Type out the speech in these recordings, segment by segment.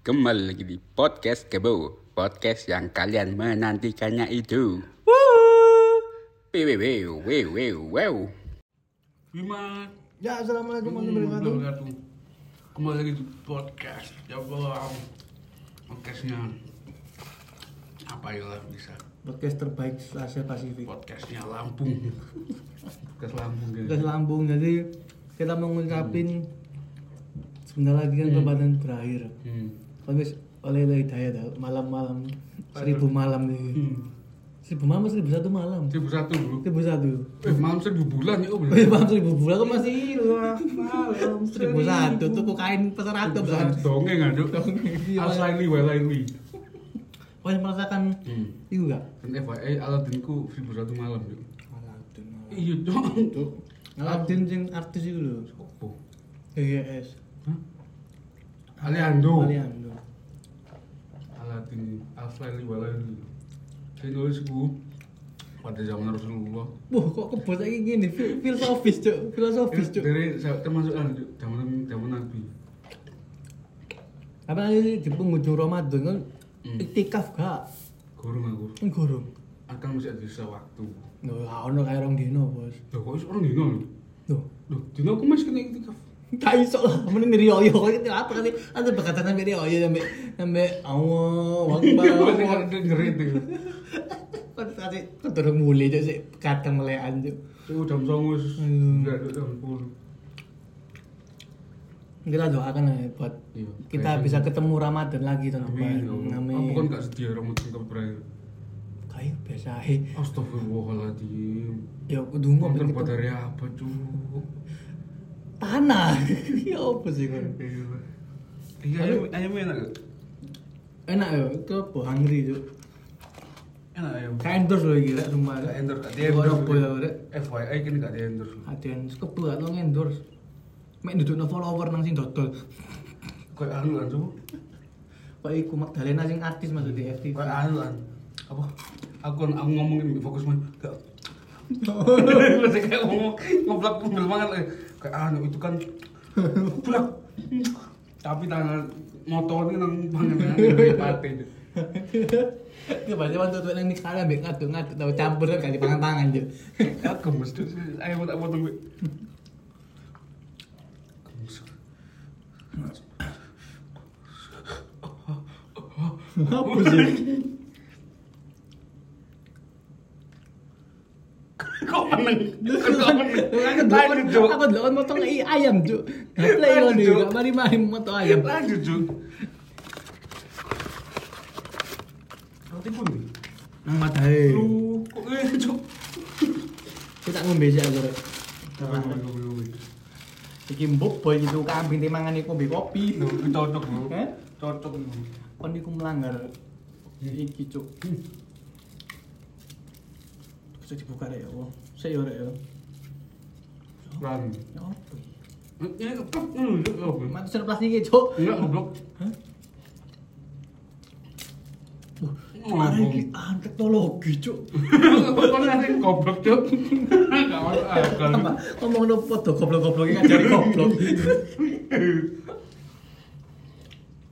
Kembali lagi di podcast Kebo Podcast yang kalian menantikannya itu Wew, wew, wew, wew, wew. Bima Ya, assalamualaikum warahmatullahi wabarakatuh. Kembali lagi di podcast ya Allah. Podcastnya apa ya lah bisa Podcast terbaik Asia Pasifik. podcastnya Lampung podcast Lampung gitu Podcast lambung. Jadi kita mau ngucapin sebentar lagi kan Ramadan berakhir. hmm. Kami oleh oleh hidayah dah, malam-malam seribu malam nih. Hmm. Seribu malam atau seribu satu malam? seribu satu bro Seribu satu. eh malam seribu bulan ya Oh iya malam seribu bulan kok masih malam seribu satu tuh kok kain pesan ratu kan. dongeng aduh Iya, Aslaili walaili Kau yang merasakan hmm. itu enggak? dan FYI Aladinku seribu satu malam yuk Aladin. iya dong Aladin sing artis itu loh. Sopo? GGS. Hah? Aliando Aliando. Aladin Aslaili walaili saya nulis bu pada zaman Rasulullah Wah, kok kebos lagi gini, Fil- filosofis, Cuk. Filosofis, Cuk. dari termasuk anu, zaman zaman Nabi Apa nanti di penghujung Ramadan kan Hmm. iktikaf gak? gorong aku Kan gorong. akan masih ada sisa waktu Loh, ono kayak orang dino, Bos. loh kok orang dino Loh, loh dino aku masih kena iktikaf gak iso lah, mending dari Oyo kok itu apa kali? Ada berkata sampai dari Oyo sampai sampai Allah, wakbar. Masih kan dengerin tuh Kan tadi kan turun mulai Cuk sih kadang melekan, Cuk. itu jam songus Hmm. enggak ada jam sepuluh Kita doakan ya buat Iya. kita bisa ketemu Ramadan lagi amin ya. Amin. aku kan gak sedia rambut singkat berakhir Kayak biasa. Astagfirullahaladzim Ya kudu Kamu ngomong terbuat dari apa cuk tanah. ya apa sih kan? iya ayam ayam enak gak? Enak ya, itu apa? Hungry tuh. enak ayam Kayak endorse loh gila sumpah. Gak endorse, Kok endorse. apa ya udah. FYI kini gak di endorse Hadian kebetulan gak lo endorse. Mek duduk follower nang sing dodol. kayak anu kan cuk Kok iku Magdalena sing artis masuk di FTV. kayak anu kan apa aku aku ngomongin fokus main gak masih kayak ngomong ngoblok ngobrol banget kayak anu itu kan blak tapi tangan motornya nang pangan pate Itu pasti waktu tuh nang nikah ambek ngaduk-ngaduk tau campur kan kali pangan-pangan tuh. aku mesti ayo tak potong gue Apa sih? Kok meneng kok Aku meneng dulu lanjut aku cuk dulu motong i- ayam, Cuk. Play ngono gak mari-mari motong ayam. lanjut cuk roti pun Nang matahe. lu kok ini cuk Kita ngombe sih aku. Iki mbok boy gitu kambing timangan iku mbek kopi. cocok Hah? cocok Kon iku melanggar iki cuk. Bisa dibuka deh ya, Allah. Saya ya, Rek, ya. Ran. Ya apa? Ya kepek lu cuk apa? Mati sen plastik iki, Cuk. Enggak goblok. Hah? Bom. iki teknologi, Cuk. Goblok cuk. Enggak akal. Goblok-goblok iki ngajari goblok.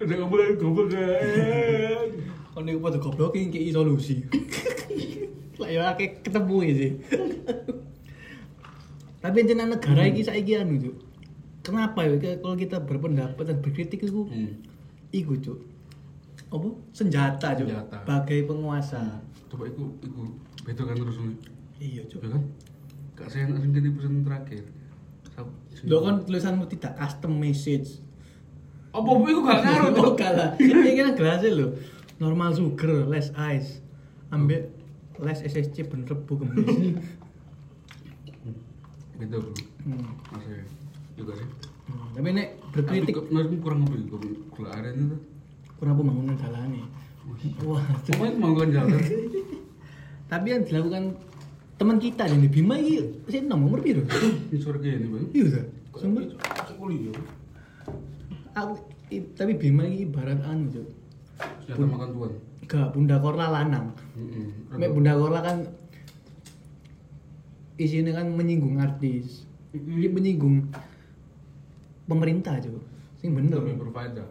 Udah goblok kan. Kon niku foto goblok iki solusi. Lah ya akeh ketemu sih. Tapi jeneng negara iki saiki anu, Cuk. Kenapa ya kayak kalau kita berpendapat dan berkritik itu Hmm. iku, Cuk. Apa? Senjata, Cuk. Sebagai penguasa. Coba iku iku beda kan terus. Iya, Cuk. Ya kan? Kak saya nak jadi pesan terakhir. Lo kan tulisanmu tidak custom message. apa iku gak ngaruh Oh, cuk. kalah. Ini kan gelasnya lo. Normal sugar, less ice. Ambek less SSC ben rebu kemis. Beda bro. Hmm. Masih juga sih. Hmm, Tapi nek Tapi berkritik menurutmu kurang apa? Gula aren itu. kurang pembangunan jalannya. Wah, Pokoknya kemangguan jalan. tapi yang dilakukan teman kita yang di Bima ini sih nomor piro? Ini surga ini bang. Iya. Sumber kuliah. aku tapi Bima ini ibarat anu. Senjata makan tuan. Gak Bunda Korla lanang. Heeh. Mek Bunda Korla kan isinya kan menyinggung artis. Ini menyinggung pemerintah, Cuk. Sing bener. Tapi berfaedah.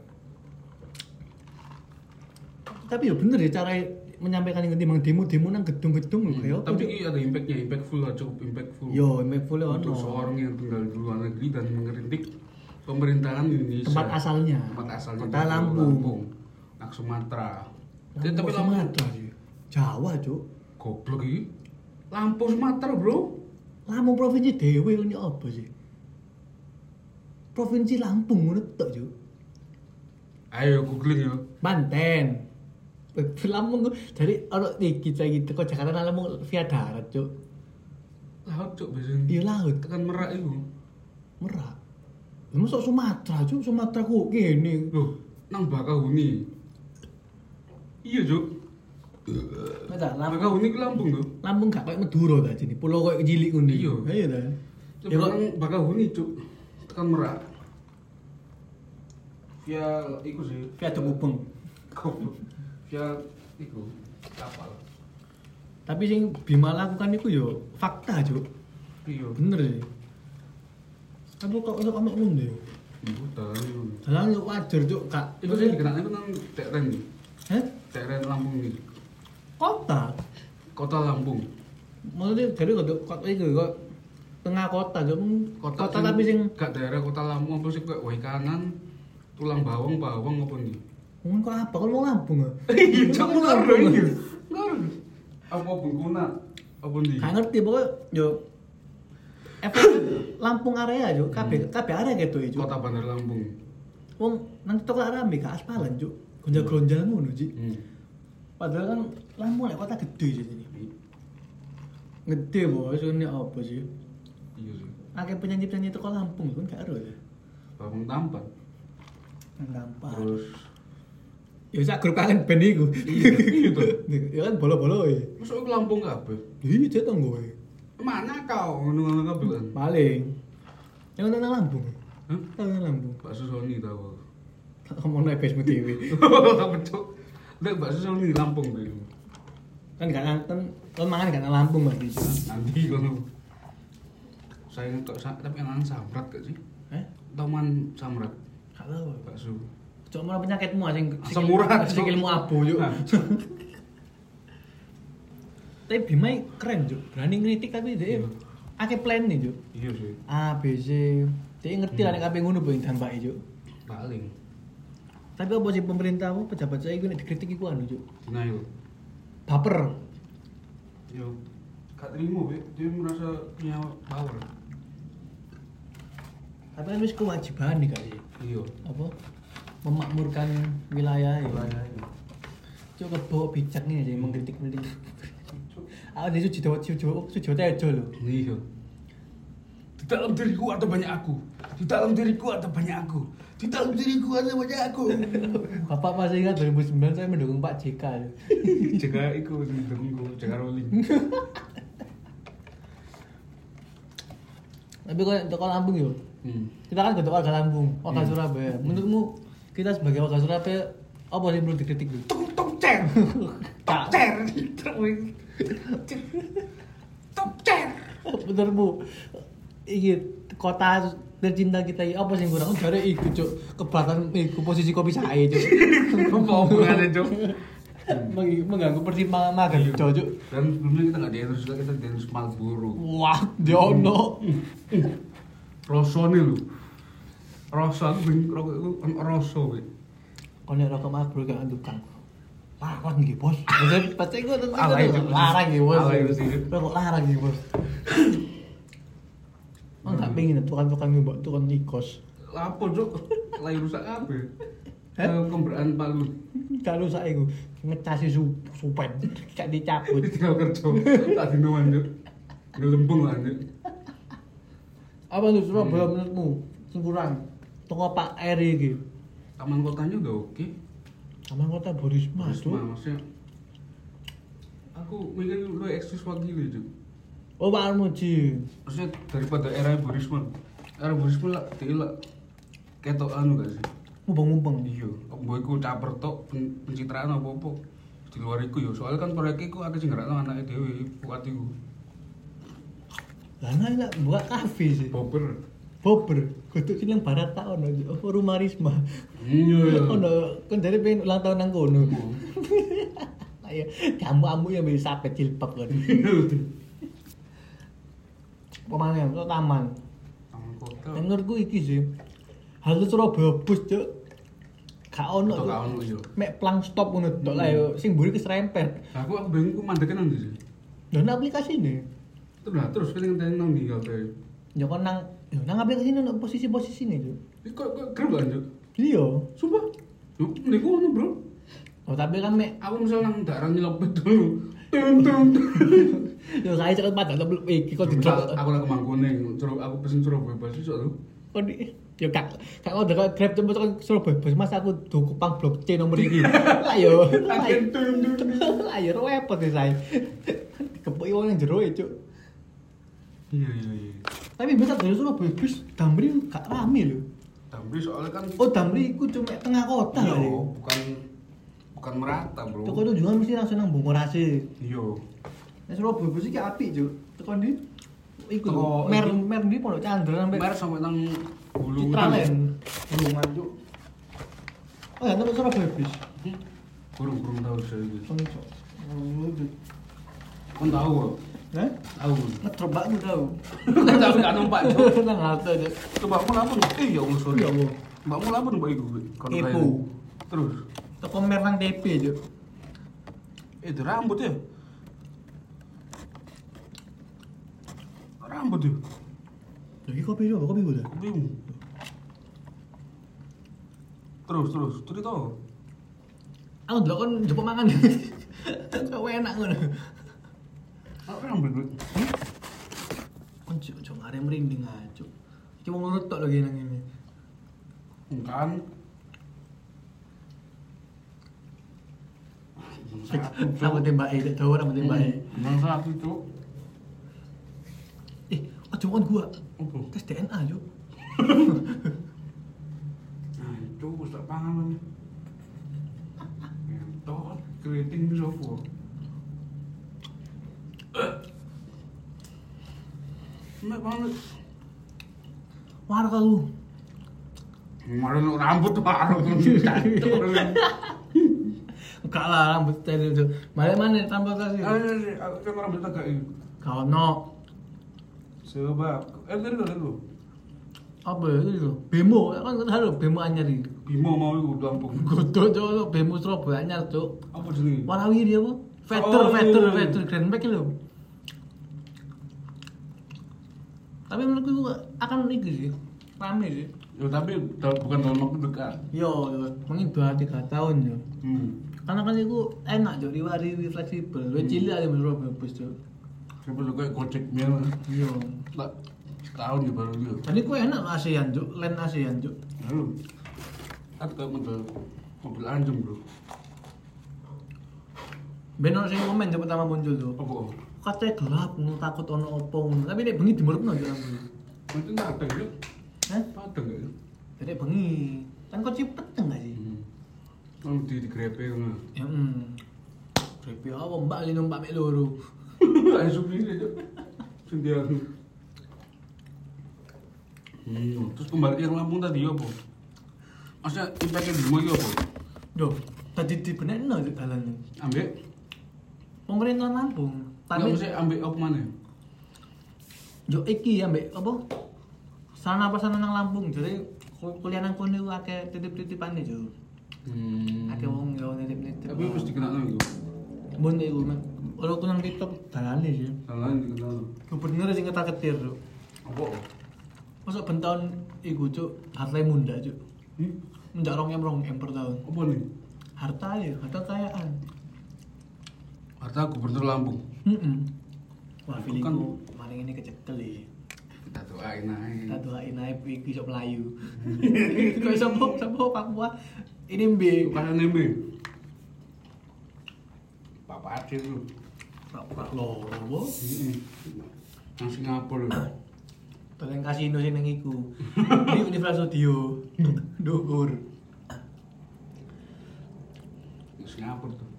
Tapi ya bener ya cara menyampaikan yang timbang demo-demo nang gedung-gedung lho kayak apa. Tapi ini ada impactnya, impactful lah, cukup impactful. Yo, impactful ya Untuk seorang yang tinggal di luar negeri dan mengkritik pemerintahan Indonesia. Tempat asalnya. Tempat asalnya. Kota Lampung. Nak Sumatera. Lampung Ya, tapi kok Sumatera sih. Jawa, Cuk. goblok iki. Lampung Sumatera, Bro. Lampung provinsi dewe ini apa sih? Provinsi Lampung ngono tok, Cuk. Ayo googling ya. Banten. Lampung dari ono iki iki teko Jakarta nang Lampung via darat, Cuk. Laut cok biasanya. Iya laut, Tekan Merak itu. Merak. Lah masuk Sumatera, Cuk. Sumatera kok gini. Loh, nang Bakahuni. Iya, Cok. Masa Lampung Bakahuni ke Lampung tuh. Lampung gak kayak Madura ta jene. Pulau kayak cilik ngono. Iya. Iya ta. Ya kok nang Bakahuni, Cok. Tekan Merak. Via iku sih. via. Goblok. Via iku kapal. Tapi sing Bima lakukan itu yo fakta, Cuk. Iya. Bener sih. Tapi kok untuk kamu. Iku dalan iku. Dalan lu wajar, Cuk, Kak. Iku sih dikenal itu nang daerah ini. Hah? Daerah Lampung ini. Kota. Kota Lampung. Maksudnya jadi kok kota itu kok tengah kota, Cuk. Kota, sing- tapi sing gak daerah kota Lampung apa sih kayak wai kanan tulang bawang bawang apa nih ngomong kok apa? Kalau mau Lampung ah. iya cok Lampung. iya Ngerti. apa bengkuna apa nih Gak ngerti pokoknya yo efek Lampung area, Cuk. Kabeh kabeh area gitu, Cuk. kota Bandar Lampung Wong nanti tok rame gak aspalan, Cuk. Gonjal-gonjal ngono, Cik. hmm. Padahal kan Lampung lek kota gede sih ini. Gede bos, ini apa sih? iya sih Akeh penyanyi-penyanyi teko Lampung kan gak ero ya. bawang tampan Gampang. terus Ya sak grup kangen band iku. iya iya tuh Ya kan bolo-bolo ya. masuk ke Lampung apa Iya cetok gue. mana kau ngono-ngono kabel kan Paling. Yang nang Lampung. Hah? Tahu nang Lampung. bakso Sony tau Ngomong naik Facebook TV. apa cok Lek bakso Sony Lampung tuh kan gak nang kan kan mangan gak Lampung Mas. nanti kalau saya sa- tapi yang samrat gak sih Eh? Taman samrat tahu. bakso Cuma penyakitmu sing Asam urat, Cuk. sikilmu abu yuk. Nah. Tapi Bima keren Juk, berani ngeritik tapi dia Iya. akeh plan nih Juk. iya sih A B C. Dia ngerti lah nek kabeh ngono boy dampake Juk. paling Tapi apa sih pemerintah apa pejabat saya gue dikritik iku anu Juk. denial Baper. yo gak terima dia merasa punya power Tapi kan wis kewajiban nih kali. iya Apa? Memakmurkan wilayah ya. Wilayah ini. Cuk kebawa bijak nih jadi mengkritik kritik. Ah, dia suci Jawa Jawa Jawa Tejo lho. iya di dalam diriku ada banyak aku di dalam diriku ada banyak aku di dalam diriku ada banyak aku Bapak masih ingat 2009 saya mendukung Pak JK. jaga iku tunggu jaga rolling Tapi kalau untuk Lampung yuk, hmm. kita kan gak warga Lampung, warga Hmm. Surabaya. Menurutmu kita sebagai warga Surabaya apa yang perlu dikritik dulu? tung tung cer tok cer tok cer Menurutmu ini kota tercinta kita ini apa sih yang kurang? Dari itu cuk keberatan iku posisi kopi saya cuk. apa hubungannya cok Meng- mengganggu persimpangan magang Iya. cuk. cuk. dan sebelumnya kita nggak di endorse juga kita di endorse Marlboro Wah, diono. rasa nih lu rasa aku ben rokok itu kan rasa we nek rokok Marlboro gak tukang. Larang nggih, Bos. Pasti gua tentu Cuk. larang nggih, Bos. Rokok larang nggih, Bos. Oh, gak pengen tukang-tukang mbok tukang ikos. lapo cok lagi rusak apa Hah? kemberaan Pak Lut Kalau saya iku ngecasi su supen, gak dicabut. tinggal kerja tak dinoan cok ngelembung lah cok Apa tuh Surabaya menurutmu? Sing kurang. Tunggu Pak Eri iki. taman kotanya udah oke Taman Kota Borisma, Terus Cuk. maksudnya aku mikir lu eksis wakil cok Oh, Pak Armuji. maksudnya daripada era Burisma era Burisma lah dia lah ketok anu gak sih Mumpung-mumpung. iya mbok iku caper tok pen- pencitraan apa-apa di luar iku ya soalnya kan proyek iku akeh sing ngerakno anake dhewe buat iku Lah nah, lah buka kafe sih. bober Bober. Kudu sing yang barat tak ono apa rumah Risma. Iya iya. Ono kan dari pengen ulang tahun nang kono. Ayo, kamu amu yang bisa sapet jilbab kan. Pemane itu taman. Taman kota. Dan menurutku iki sih. Halte Surabaya bus, Cuk. Gak ono. Cuk. gak ono, iya. Mek plang stop ngono tok lah yo. Sing mburi keserempet. Aku aku bingung ku mandeke nang ndi sih? Dan aplikasi ini. Terus nah, terus pengen ngenteni nang ndi kabeh. Ya kon nang yo nang aplikasi ini ono posisi-posisi ini, Cuk. Kok kok grem lanjut. Iya. Sumpah. Yo niku ngono, Bro. Oh, tapi kan mek Aku misal nang daerah nyelopet dulu. Tum tum. yo saya cepet padahal belum iki kok di Misal aku Kemangkuning, Surab- aku pesen Surabaya basi sok lho. Kok yo kak kak order kok grab cepet kok Surabaya bos mas aku tuku pang blok C nomor iki. Lah yo. Lah yo repot ya saya. Kepoki wong nang jero e, Cuk. Iya iya iya. Tapi bisa dari Surabaya bus Damri gak rame lho. Tapi soalnya kan Oh Damri iku cuma tengah kota iya, kali. bukan bukan merata, Bro. Toko tujuan mesti langsung nang Bungurasi. Iya. Nek Surabaya bus iki apik, Cuk. Teko ndi? Iku lho, mer iki. mer ndi Pondok Chandra sampai Mer sampai nang Hulu. Citraland. Bulungan, Cuk. Oh ya, teko Surabaya bus. Kurung-kurung tahu saya itu. Cuk. Oh, Cuk. Kan tahu kok. Hah? Tahu. Ngetrop tahu. Kan tahu gak numpak, Cuk. Nang halte, Cuk. Coba aku lapor. Eh ya Allah, sorry. Ya Allah. Mbakmu lapor Mbak Ibu. Kalau Ibu. Terus. Teko mer nang TP, Cuk. Eh, itu rambut ya? Rambut ya? Lagi kopi dulu, kopi udah. Bingung. Terus, terus, cerita. Aku ndelok kon njupuk mangan. Kok enak ngono. Aku rambut gue. Kon cuk cuk merinding aja, Cuk. Iki wong nurut tok lagi nang ngene. Kan. Sama tembak e, dawa sama tembak e. Bang satu, Cuk. Kon gua. Apa? Tes DNA, Cuk. Nah, wis tak pangan. Entot, keriting bisa apa? Enak banget. War kalau. Kemarin rambut baru Enggak lah rambut Cuk. Balik mana? Aku kan rambut agak ini. Kau no. Sebab, eh tadi tadi lu. Apa ya itu? Bemo, kan harus bemo anyar iki. Bimo mau itu Lampung. Godok Cuk, bemo Surabaya anyar, Cuk. Apa sih? Warawiri apa? Veter, Oh, veter, iya. veter, Grand Max lho. Tapi menurutku itu akan itu sih, rame sih. Ya tapi bukan dalam waktu dekat. Yo, yo, mungkin dua tiga tahun yo. Hmm. Karena kan itu enak jo, riwari fleksibel. Lu cilik aja menurut bos jo. Siapa juga gojek mil. Yo. Lah, setahun ya baru dia. Tadi ku enak ASEAN jo, lain ASEAN jo. Lalu, kan kayak model mobil anjing bro. Benar sih komen jo pertama muncul tuh. Apa? Katanya gelap, ngono, takut ono opo ngono. Tapi nek bengi dimurupno jo aku. Itu nggak ada ya? Hah? Ada nggak ya? Jadi bengi. Kan kok cipet enggak sih? Hmm. Kalau di di grepe kan. Ya hmm. Krepi apa mbak mek loro. Ayo supir aja. Sendiri. Hmm, terus kembali yang Lampung tadi apa? Maksudnya impactnya di rumah apa? Yo, tadi dibenekno jo dalan. Ambek? Pemerintah Lampung. Tapi mesti ambek apa mana? yo iki ambek apa? Sana apa sana nang Lampung. Jadi kul- kuliah nang kono iku akeh titip-titipane jo. Hmm. Akeh wong yo nitip-nitip. Tapi mesti kenal itu. Mun iku men. Ora ku nang TikTok dalane sih. Salah dikenal. Gubernur sing ketar-ketir, Cuk. Apa? Masa ben tahun iku, Cuk, harta munda, Cuk. Hmm? Menjak rong em rong em per tahun. Apa nih? Harta ya, harta kekayaan. Harta Gubernur Lampung. Heeh. Wah, Itu feelingku maning ini kecekel ya. Kita doain aja. Kita doain aja iki iso melayu. Kok iso po, sapa Papua? Ini mbe. Bukan NMB. Papa Aceh tuh. Pak Pak loro. apa? Yang Singapura. Tolong kasino sing nang iku. Di Universitas Studio. Dhuwur. Yang Singapura tuh.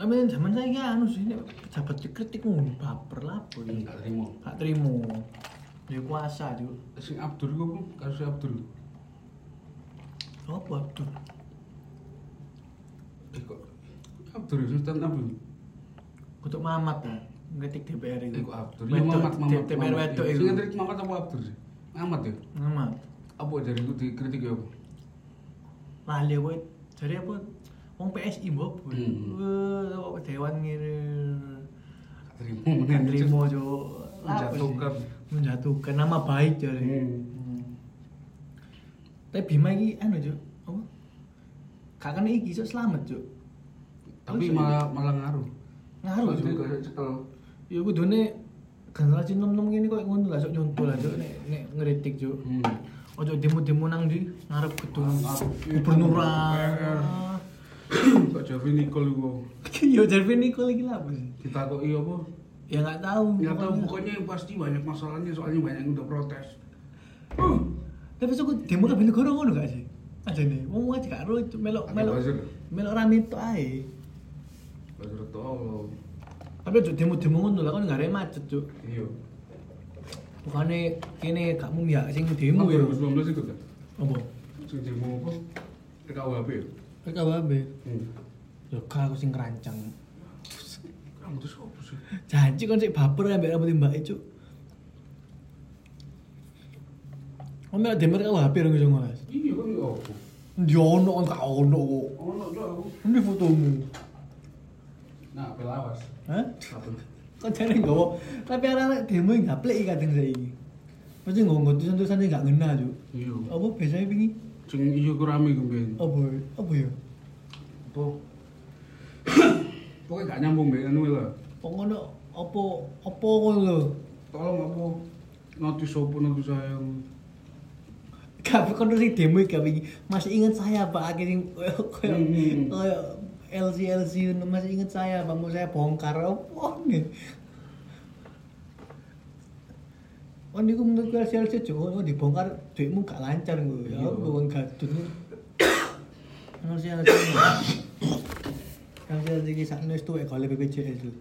Tapi zaman saya anu sih pejabat dikritik ngono baper lah boy. Enggak terima. Gak terima. Ya kuasa, Cuk. Sing Abdur iku apa? Kasus Abdur. Apa Abdur? Eh kok Abdur stand up ini. Untuk Mamat ya. Ngetik DPR itu. kok Abdur. Ya Mamat Mamat. DPR wedok itu. Sing ngetrik Mamat apa Abdur sih? Mamat ya. Mamat. Apa dari itu dikritik ya apa? Lali apa? Jadi apa? Wong PSI mbok. Hmm. Wah, apa dewan ngene. Terima terima, Cuk. Menjatuhkan. Menjatuhkan nama baik jadi. Hmm. Hmm. Tapi Bima iki anu. Apa? Kakak iki iso selamat, Cuk. Tapi malah malah ngaruh. Ngaruh, kayak cekel. Ya kudune generasi nom-nom ngene kok ngono lah sok nyontoh lah Cuk nek nek ngeritik Cuk. Hmm. Ojo demo-demo nang di ngarep gedung Ngarep gubernuran. Kok Javi Nicole iku. Yo Jarvin Nicole iki lah apa sih? Kita kok iya apa? Ya nggak tahu. Nggak tahu pokoknya. pasti banyak masalahnya soalnya banyak yang udah protes. Tapi sok demo kabeh negara ngono gak sih? Aja nih, wong aja gak ro Cuk. melok melok melok rame itu ae. Buzzer tolong. Tapi ojo demo-demo ngono lah kan gak ada macet Cuk. Iya. Bukannya kene gak mumia sing demo ya. 2019 itu kan. Apa? Sing demo apa? RKUHP ya? PKWB. Hmm. Yo gak aku sing kerancang. Kamu tuh siapa sih? Janji kon sik baper ambek rambut mbak itu. Om mek demer kau HP rong iso ngolas. Iya kan ya apa? Ndi ono kon gak ono kok. Oh, no, no, aku. Ndi fotomu. Nah, pelawas. Hah? Apa? Kon jane nggowo. Tapi arek demo gaplek iki kadang saiki. Mesti ngomong tulisan-tulisan gak ngena, Cuk. Iya. Apa biasanya pingi? Sing iya ku rame ku ben. Apa? Apa ya? Apa? Pokoknya gak nyambung mbek anu lah. Pokoknya apa apa ngono lho. Tolong apa? Notis apa notis sayang. Kabeh kon sing demo iki. masih ingat saya Pak akhirnya koyo koyo Hmm. koyo LC LC masih ingat saya mau saya bongkar apa nih. Oh niku menurut gue LC LC cuk oh, dibongkar duitmu gak lancar gue ya Iya. bukan gadun. LC LC. LC LC iki sakno wis tuwek gole BPJS lho.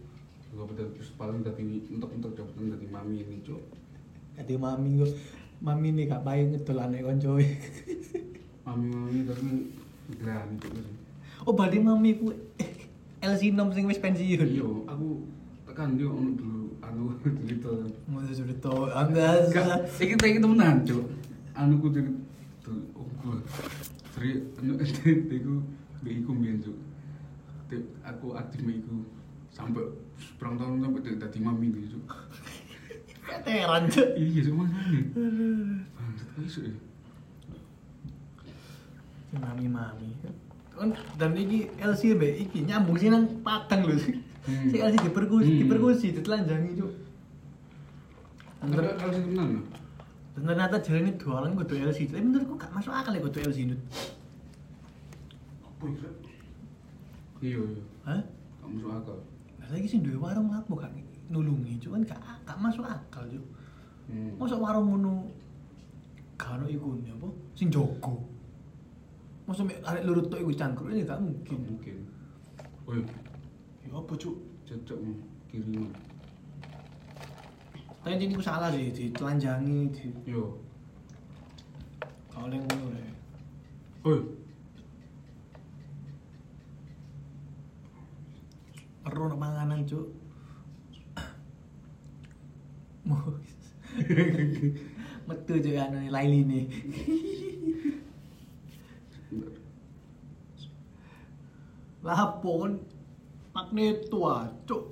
Gua betul terus paling tadi untuk-untuk jabatan dari mami ini, Cuk. Dadi mami kok mami nih gak payu ngedol anek koncoe. Mami-mami tapi berani Cuk. Oh, berarti mami ku LC nom sing wis pensiun. Iya, aku tekan dia ono dulu anu cerita. Mau cerita Anda Gak, iki iki temenan, Cuk. Anu ku cerita tuh, oh. Seri anu iku iku mbiyen, Cuk. Aku aktif iku sampai berapa tahun sampai dadi dadi mami Cuk. veteran cuk. Iya, Cuk, mana nih? Bangsat, kok iso ya? Mami mami. Kan dan iki LC be iki nyambung sih nang Padang lho. Hmm. Si LC diperkusi, Hmm. diperkusi ditelanjangi cuk. Kalau sih dan ternyata jalan ini jualan kudu LC. Tapi menurutku gak masuk akal ya kudu LC Nut. Apa iki? Cuk? Iya, iya. Hah? Gak masuk akal. Lagi sih duwe warung aku gak nulungi, cuman gak gak masuk akal cuk. Hmm. Masa warung ngono gak ono apa? Sing jogo. Masa mek arek lurut tok iku cangkruk ini gak Gak mungkin. mungkin. Woi, Ya apa cuk? nih kiriman. Tapi ini ku salah sih, ditelanjangi, di Yo. gak oleh ngono ya. Woi, Perlu nak panganan cuk. Metu cuk anu nih Laili Lapo kan magneto cuk.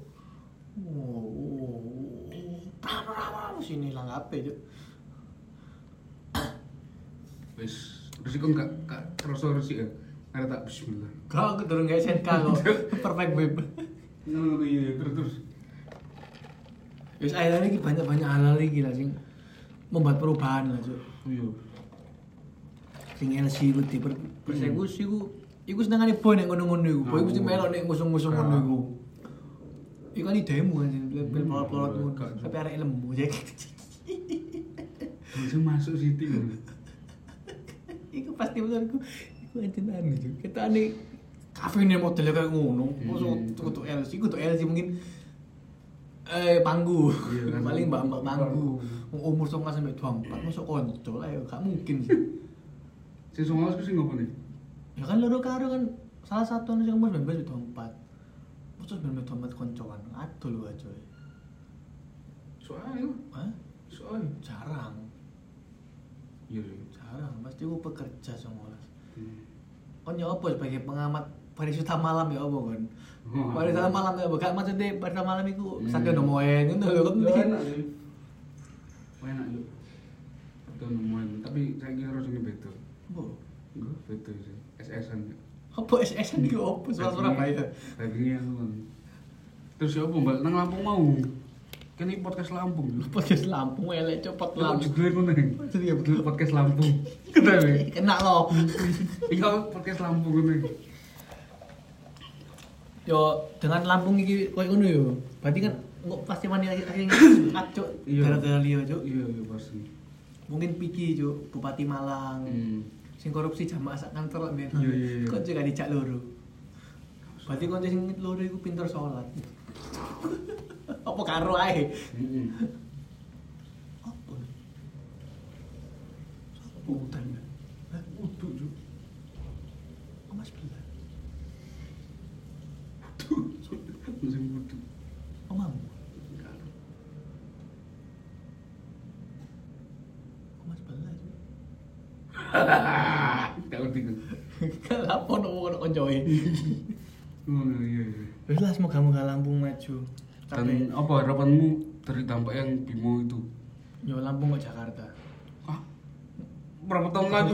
Oh, oh. sini lah ngapain cuk. Wis, resiko gak gak terasa resik ya. Ada tak bismillah. Gak aku turun gak SNK kok. Perfect web. Ngono iya terus terus. Wis akhirnya ini banyak-banyak hal lagi lah sing membuat perubahan lah cuk. Iya. Sing LC ku di per- persekusi ku iku senengane boy nek ngono-ngono iku. Boy mesti melok nek ngusung-ngusung ngono iku. Iku kan demo kan sing pil pelot-pelot ngono. Tapi arek lembu ya. Bisa masuk Siti. Iku pasti menurutku iku anjen anu itu. Kita ane kafe ini modelnya kayak ngono. Hmm. Masuk kutu LC, kutu LC mungkin eh panggu. Iya kan. Paling mbak-mbak panggu. Wong Umur 19 sampai 24 masuk konco lah ya gak mungkin sih. Si songolas ku sing ngopo nih? Ya kan loro karo kan salah satu anu sing umur 19 24. Terus 19 24 koncoan. Aduh lu aja. Soalnya, Hah? soalnya. Jarang. Iya. iya. Jarang, pasti gue pekerja semua. Hmm. Kon ya sebagai pengamat pariwisata malam ya apa kan? Oh, Pariwisata malam ya apa? Gak maksudnya pariwisata malam itu Hmm. sadar nomoen itu lho kan. Enak enak. Betul tapi saya kira rasanya beda. Apa? Enggak, beda sih. SS-an ya. Apa SS itu apa? Soal Surabaya. Tuh kan. Terus siapa mbak nang Lampung mau? Kan ini podcast Lampung. Podcast Lampung elek copot Lampung judulnya ngono nih. Jadi ya Judul podcast Lampung. Kenapa? Kena loh. Iya podcast Lampung ngono. Yo dengan Lampung iki koyo ngono yo. Berarti kan kok pasti mani akhirnya acuk Iya. gara-gara liya cuk. Iya, iya pasti. Mungkin Piki cuk, Bupati Malang. Hmm. Sing korupsi jamaah sak kantor men. Iya, iya, iya. Kok juga dijak loro. Berarti kon sing loro iku pinter sholat. Apa karo ae? Apa? Hutan? Udah, Cuk. Oh, Mas Bila. Musim butuh. Oh, Mam. Oh, Mas Bila. Cuk. Kan apa nopo kono koncoe. Oh iya iya. Wis lah semoga moga Lampung maju. Dan Tapi apa harapanmu dari dampak yang Bimo itu? yo Lampung kok Jakarta. Ah, berapa tahun lagi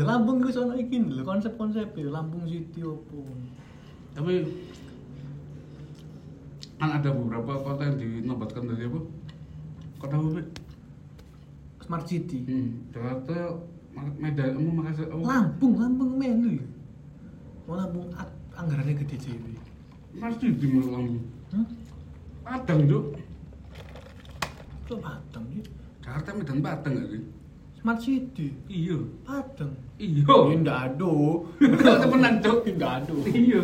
Lampung iku sono iki lho konsep-konsep e, Lampung City opo. Tapi kan ada beberapa kota yang dinobatkan dari apa? Kota apa? Smart City. Hmm, Jakarta, Medan, kamu Makassar, apa? Lampung, Lampung melu. Mau Lampung anggarannya gede dhewe. Pasti di Lampung. Hmm? Padang, Cuk. Itu Padang iki. Jakarta Medan Padang gak sih? Smart City. Iya. Padang. Iya. Indah ado. Kau temenan, Cuk. Indah ado. Iya.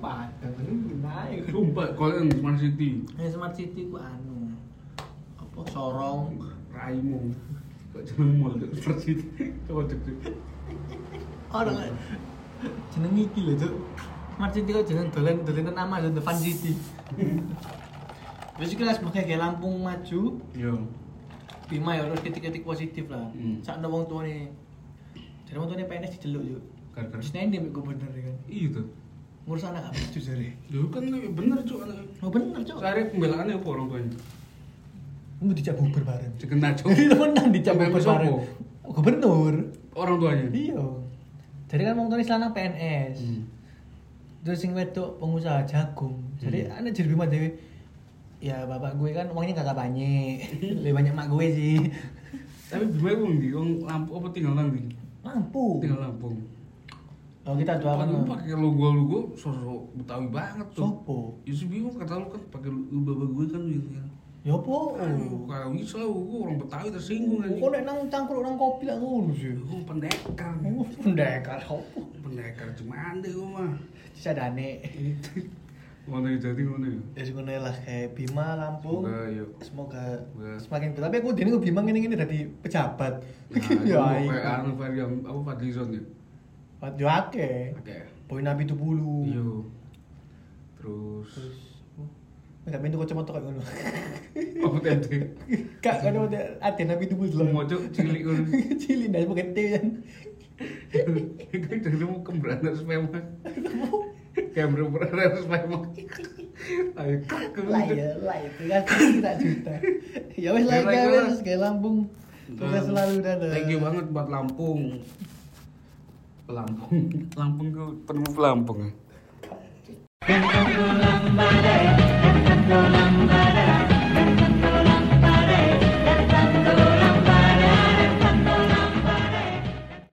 Padang ini naik. Sumpah, kalian Smart City. Eh Smart City ku anu. Apa Sorong. Raimu. Kok jeneng mall Cuk? City. Coba cek cek. Orang jeneng iki lho, Cuk. City kok jeneng dolen dolenan Amazon The Fun City. Iki lah sebagai kayak Lampung maju, Iya. Bima ya harus titik-titik positif lah. Hmm. Sakno wong tuane. Jadi wong tuane PNS diceluk yo. Gara-gara. Terus nanti mbek gubernur kan. Iya tuh. Ngurus anak apa itu jare. Ya kan bener Cuk anaknya. Oh bener, Cuk. Sehari pembelaannya apa orang tuanya? Kamu dijak bubar bareng. Dikena Cuk. Temenan sopo? bareng. Gubernur. Orang tuanya. Iya. Jadi kan wong tuane selana PNS. Hmm. Terus sing wedok pengusaha jagung. Jadi Hmm. ana jadi Bima dewe. Ya bapak gue kan uangnya kagak banyak. Lebih banyak mak gue sih. Tapi Bima itu di Wong Lampung apa tinggal nanti? Mampu. Tinggal Lampung. Oh kita. Lu lah. pakai logo-logo sosok Betawi banget tuh. Sopo? Ya sih bingung kata lu kan pakai lu bapak gue kan gitu ya. Ya apa? Kalau lu gue orang Betawi tersinggung aja. Kok nek nang cangkruk nang kopi lah ngono sih. Gue pendekar. Oh, pendekar opo? Pendekar cuma ande gue mah. Cisadane. Mana jadi mana ya? Jadi ngono lah kayak Bima Lampung. Semoga yuk. Semoga semakin Tapi aku dene aku Bima ngene-ngene dadi pejabat. Nah, Ya ya, kayak anu Fadlion, apa Fadlizon ya? Yo akeh. Oke. Poin nabi 70. Iya. Terus Terus Enggak pintu kacamata kayak ngono. apa tadi? Kak kan ada ada nabi 70 dulu. Mau cok cilik kan. Cilik dah pakai T kan. Kayak dari mau kemberantar spema. Kayak berantar spema. Ayo kak Lah ya, lah itu kan kita juta. Ya wes lah Ya, guys, lah. kayak Lampung. Sukses selalu dadah. Thank you banget buat Lampung. Lampung. Lampung tuh penuh Lampung Thank you.